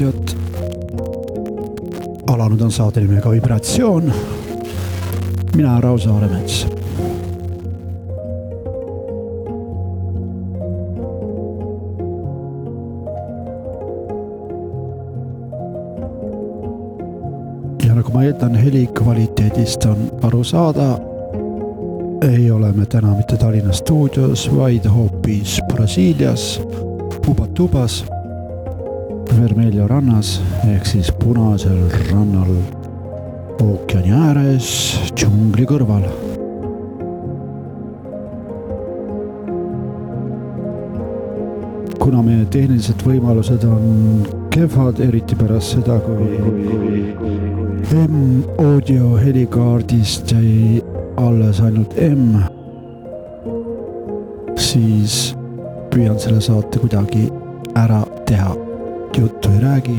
raadiot. alanud on saate nimega Vibratsioon. mina olen Rauno Aaremets. ja nagu ma eeldan, heli kvaliteedist on aru saada. ei ole me täna mitte Tallinna stuudios, vaid hoopis Brasiilias, Ubatuba-s Vermelho rannas ehk siis punasel rannal ookeani ääres džungli kõrval. kuna meie tehnilised võimalused on kehvad, eriti pärast seda, kui M-audio helikaardist jäi alles ainult M, siis püüan selle saate kuidagi ära teha juttu ei räägi.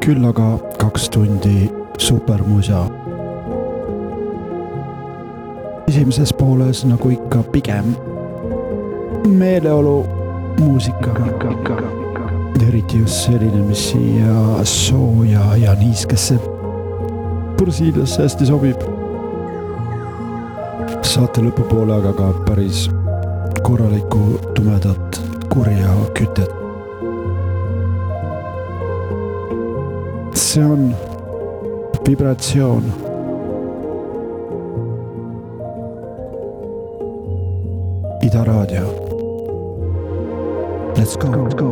küll aga kaks tundi supermuusa. esimeses pooles nagu ikka pigem meeleolu muusika. eriti just selline, mis siia sooja ja niiskesse Brasiiliasse hästi sobib. saate lõpupoole aga ka päris korralikku tumedat kurja kütet. Vibratsioon. Ida raadio. Let's go, let's go,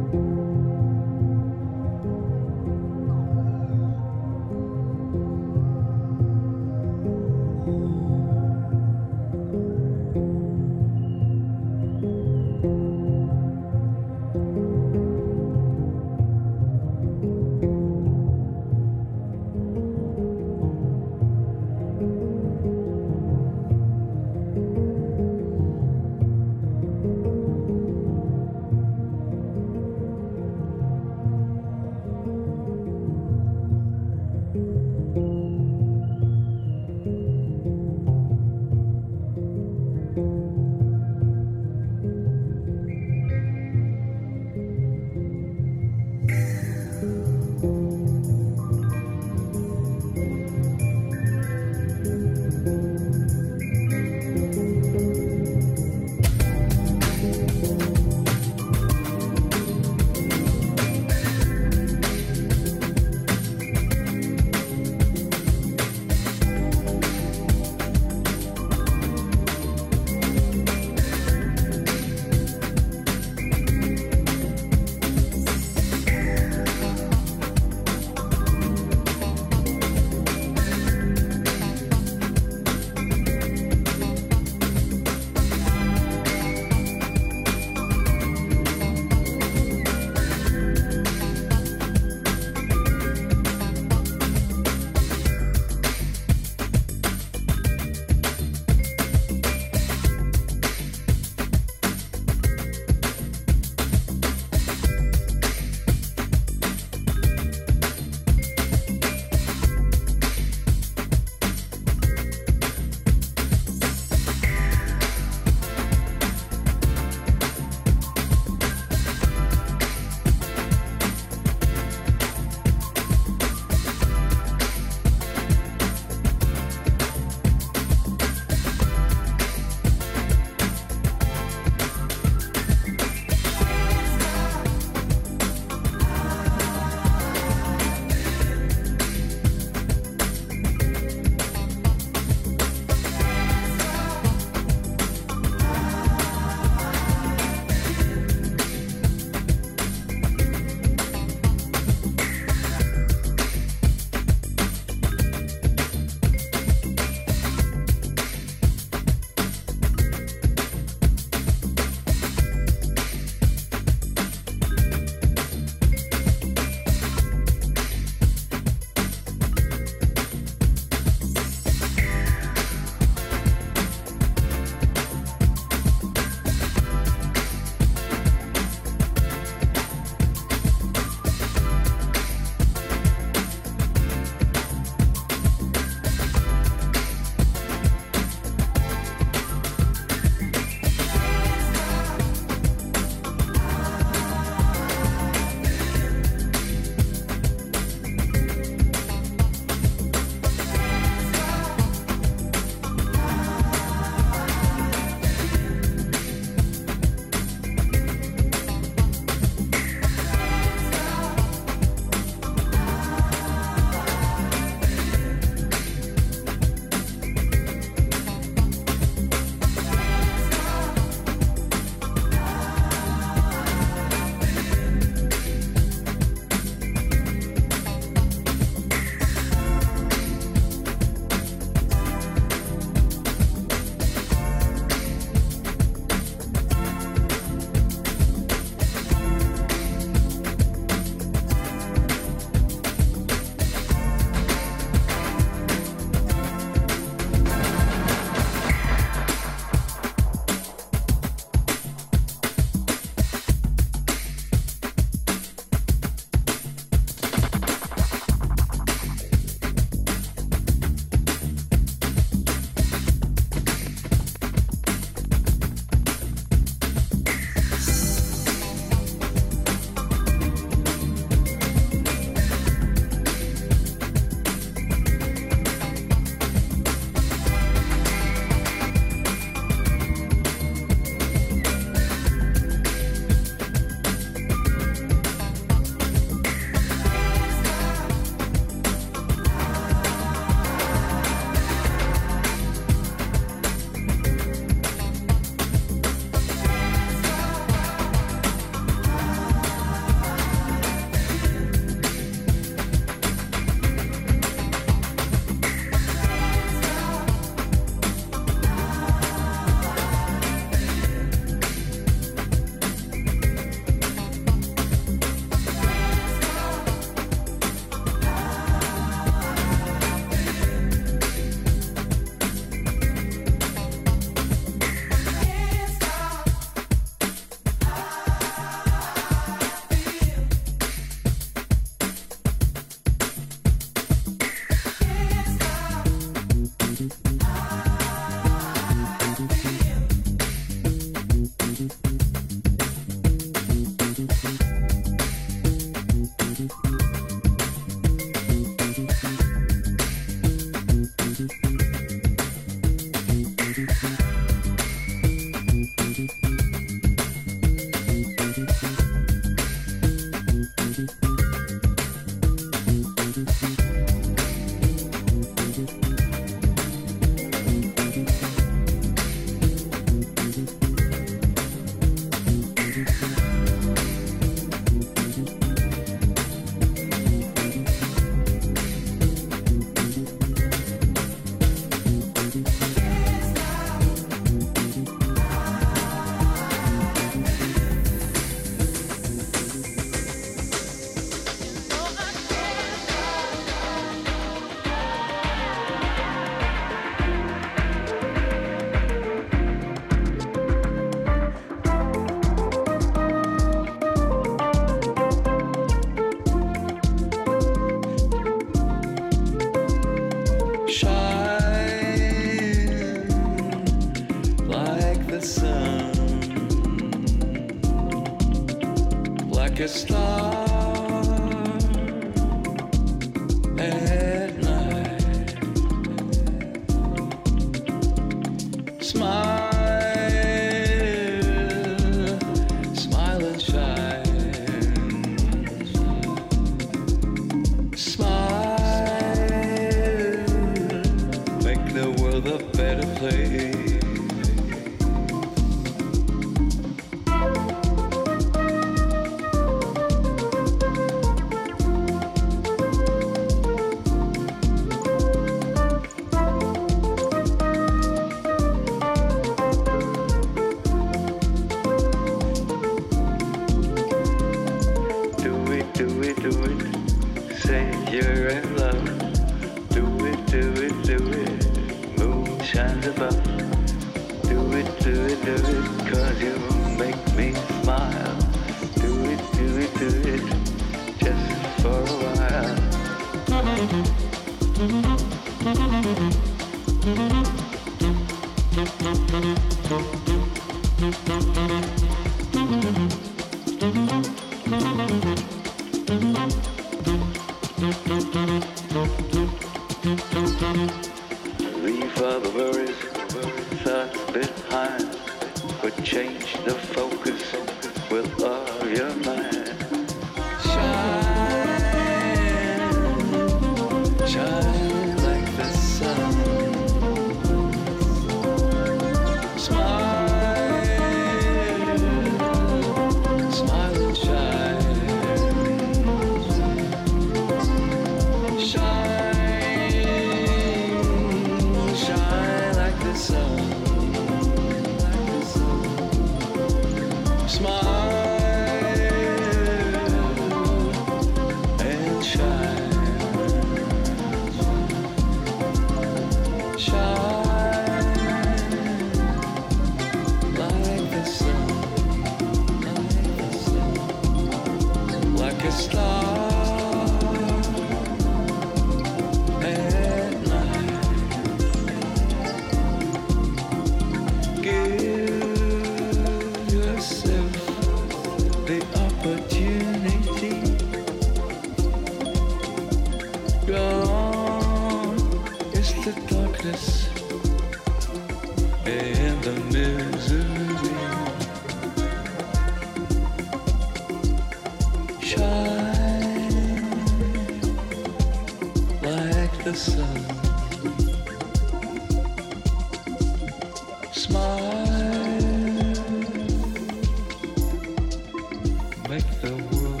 Make the world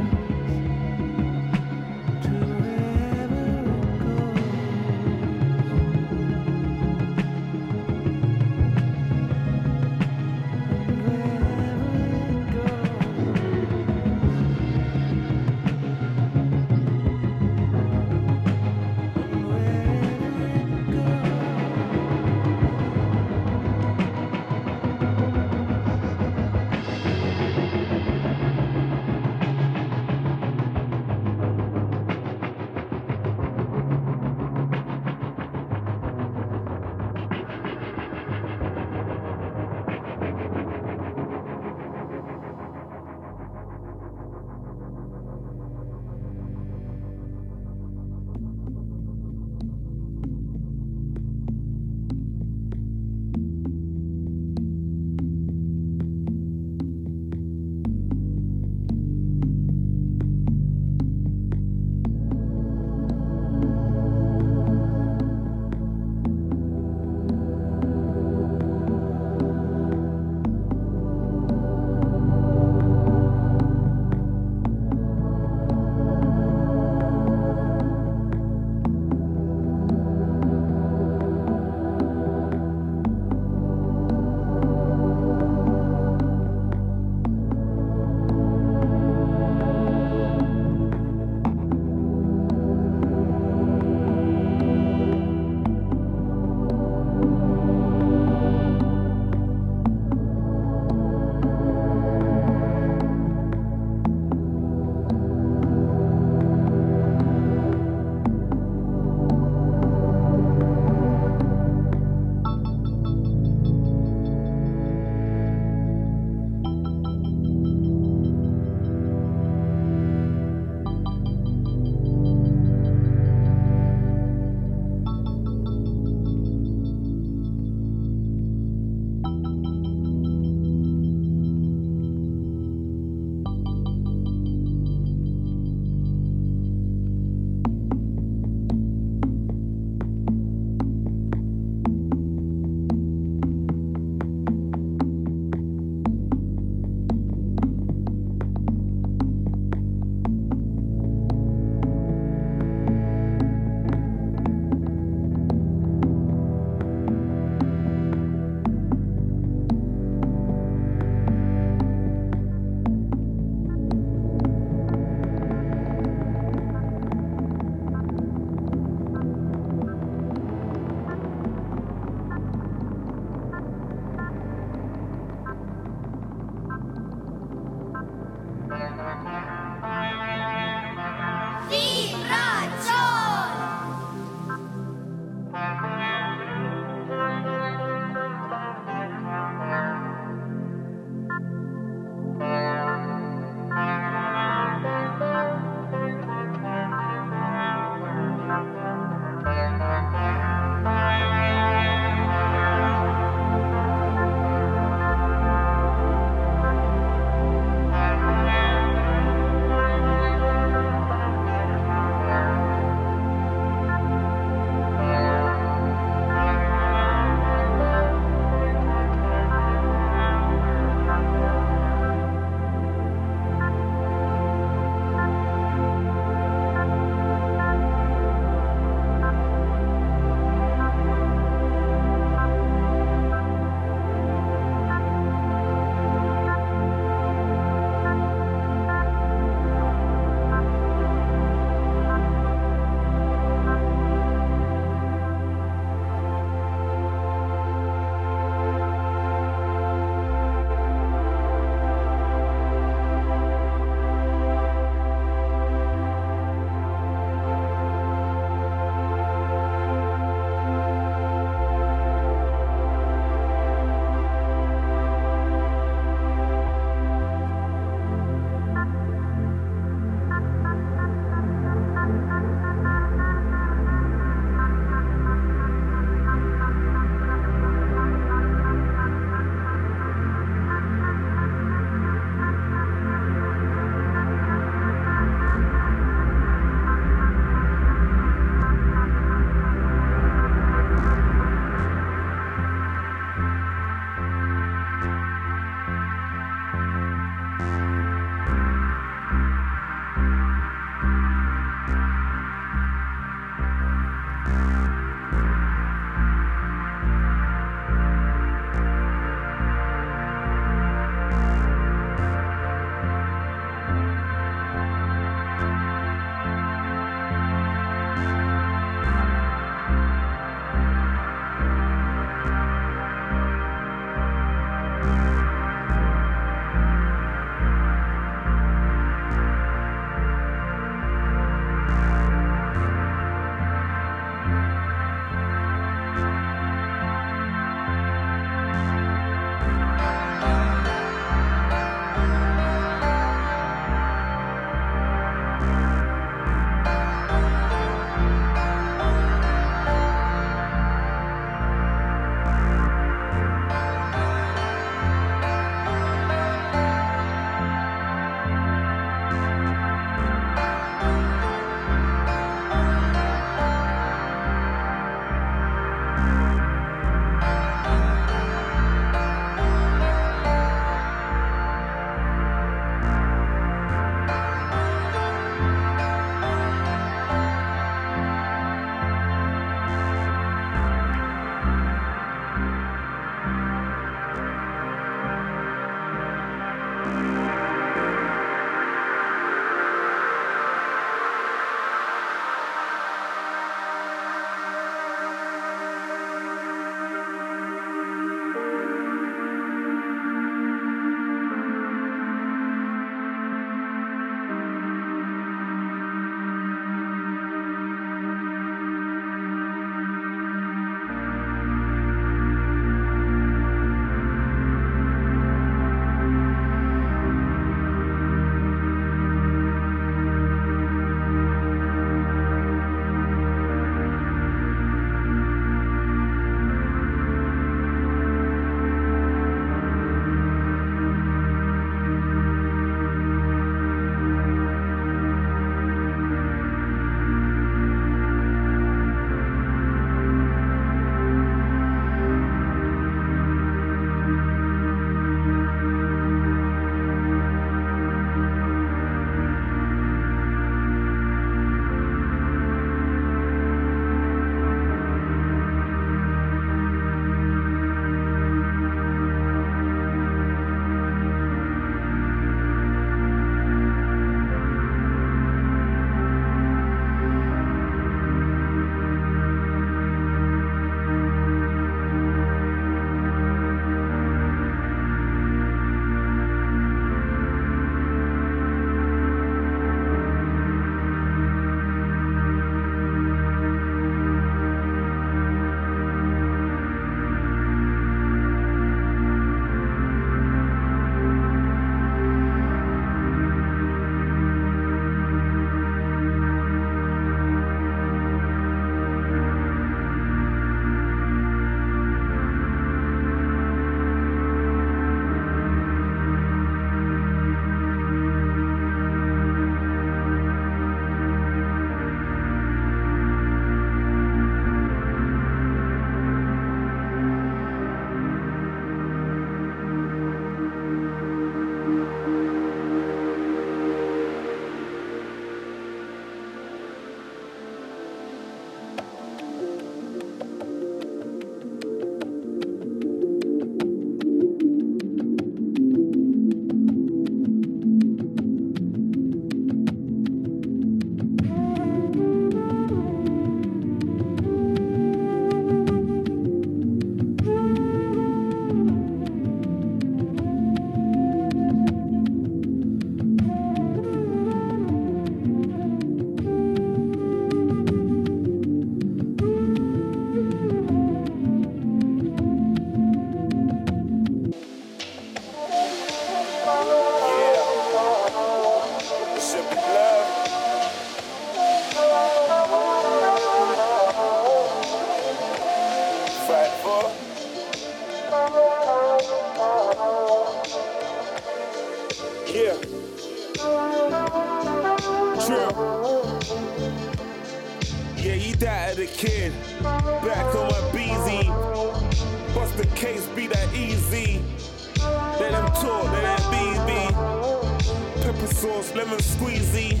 sauce, lemon squeezy.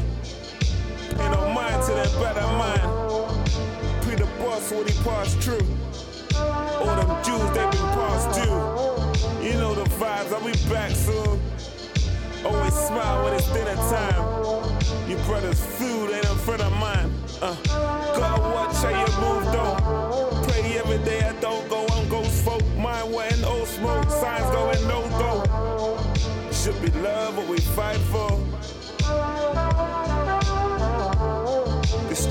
Ain't no mind to that better mind. Pre the boss, what he passed through. All them Jews, they been passed due. You know the vibes, I'll be back soon. Always smile when it's dinner time. Your brother's food ain't in front of mine. Uh, gotta watch how you move though. Pray every day I don't go on ghost folk. Mind wetting old smoke, signs going no go. Should be love what we fight for.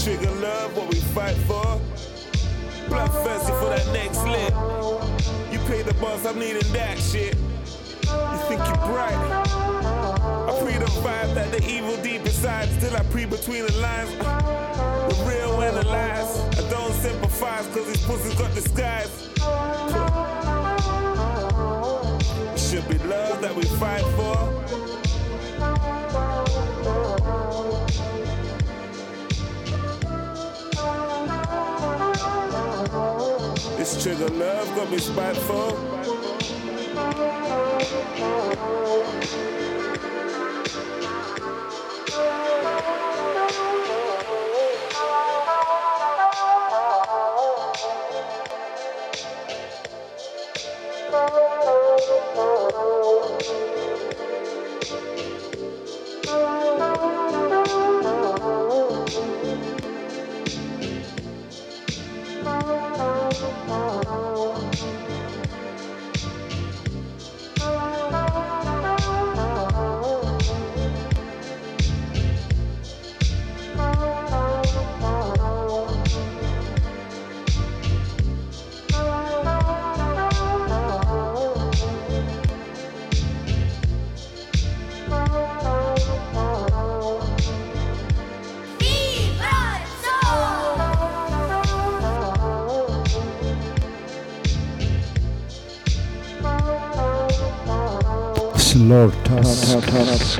Trigger love what we fight for. Bloodthirsty for that next lit. You pay the boss, I'm needing that shit. You think you're bright? I pre the vibe that the evil deep inside. Still I pre between the lines. The real and the lies. I don't sympathize cause these pussies got disguise. It should be love that we fight for. This trigger love got be spiteful. Lortas.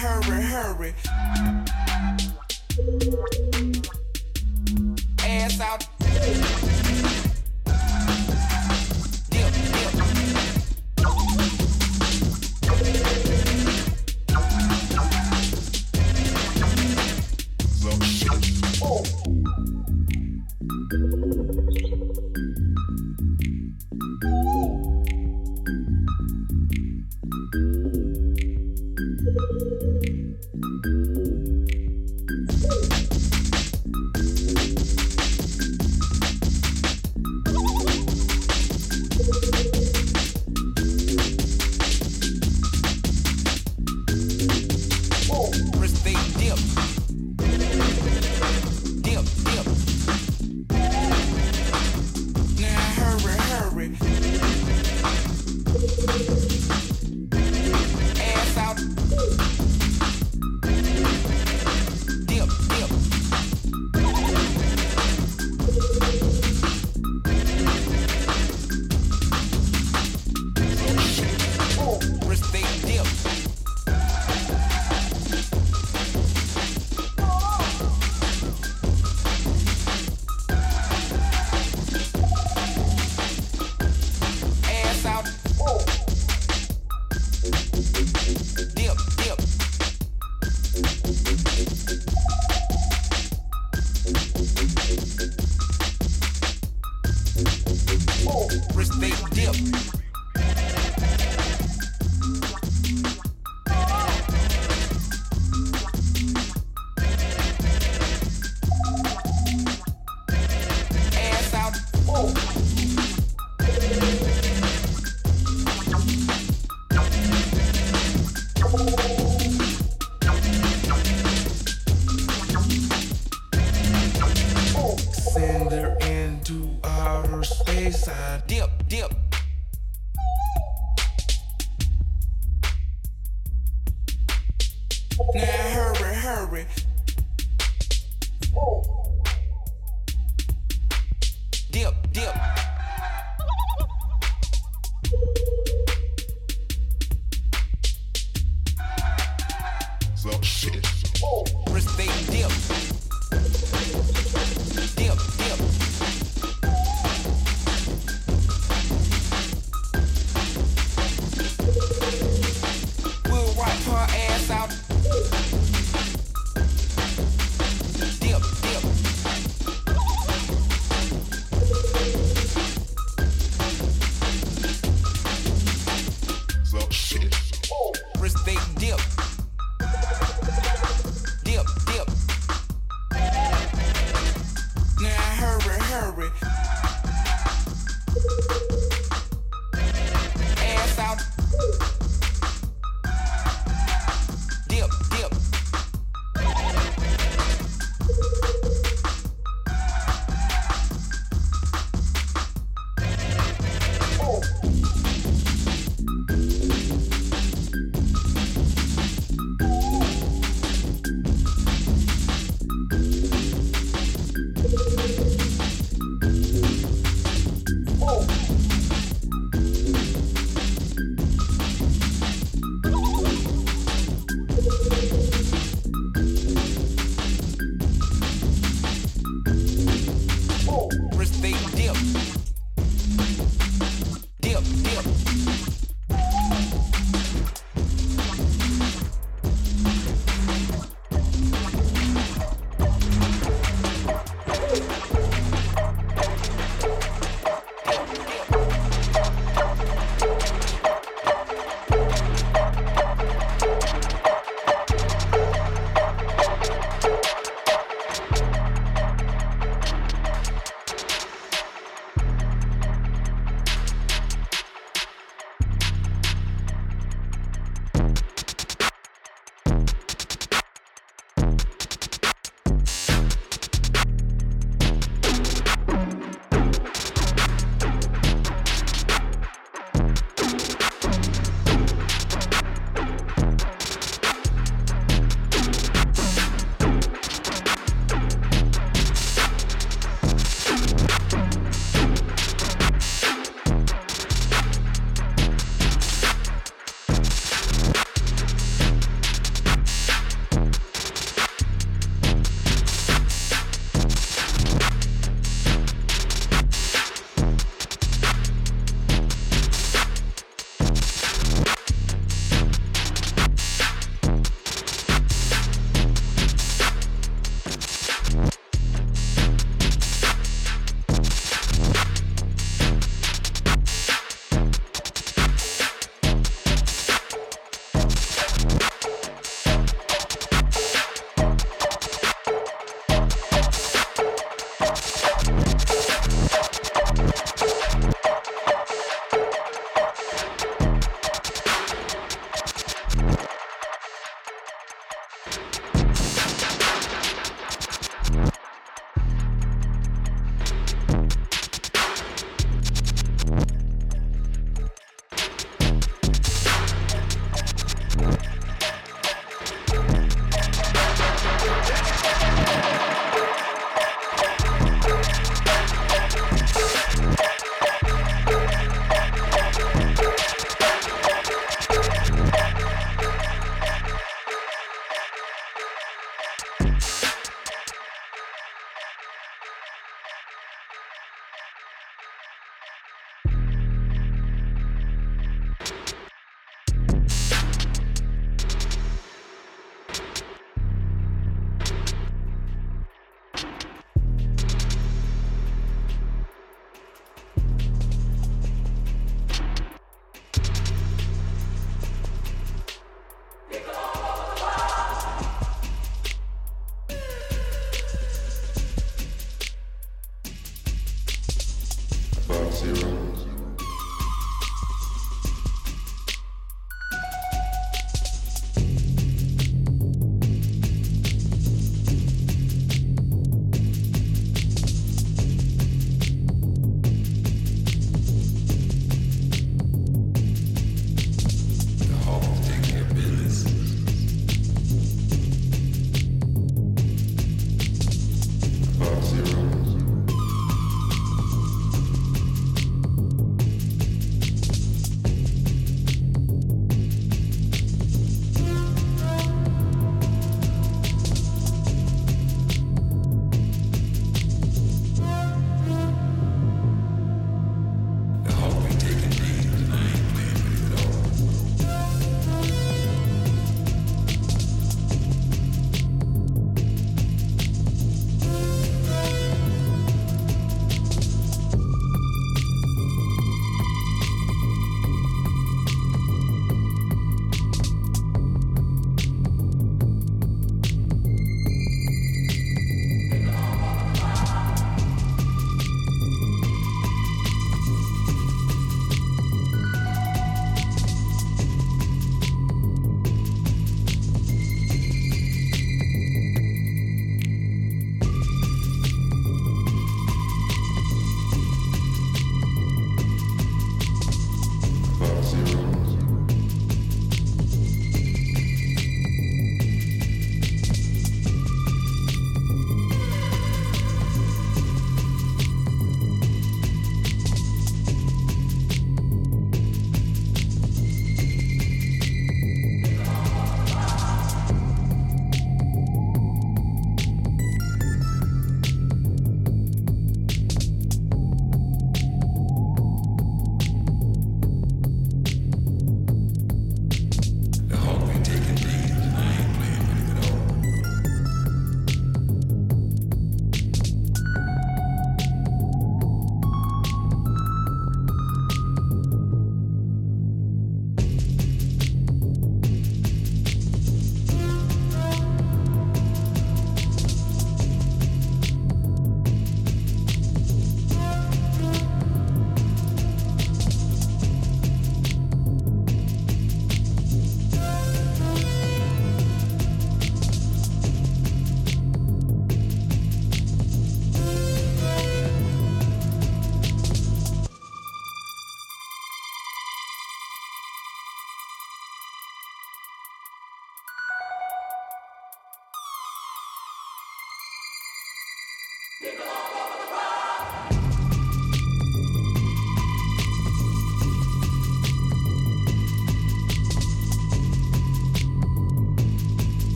hurry, hurry. Ass out.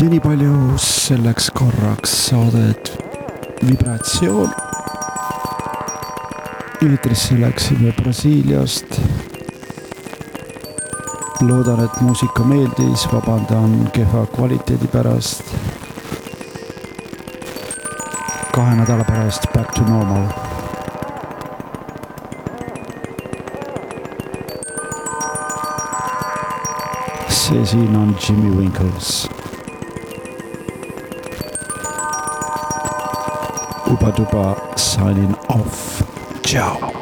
Ja nii palju selleks korraks saadet Vibratsioon. eetrisse läksime Brasiiliast. loodan, et muusika meeldis, vabandan kehva kvaliteedi pärast. kahe nädala pärast back to normal see siin on Jimmy Winkles. Uba Duba signing off. Ciao.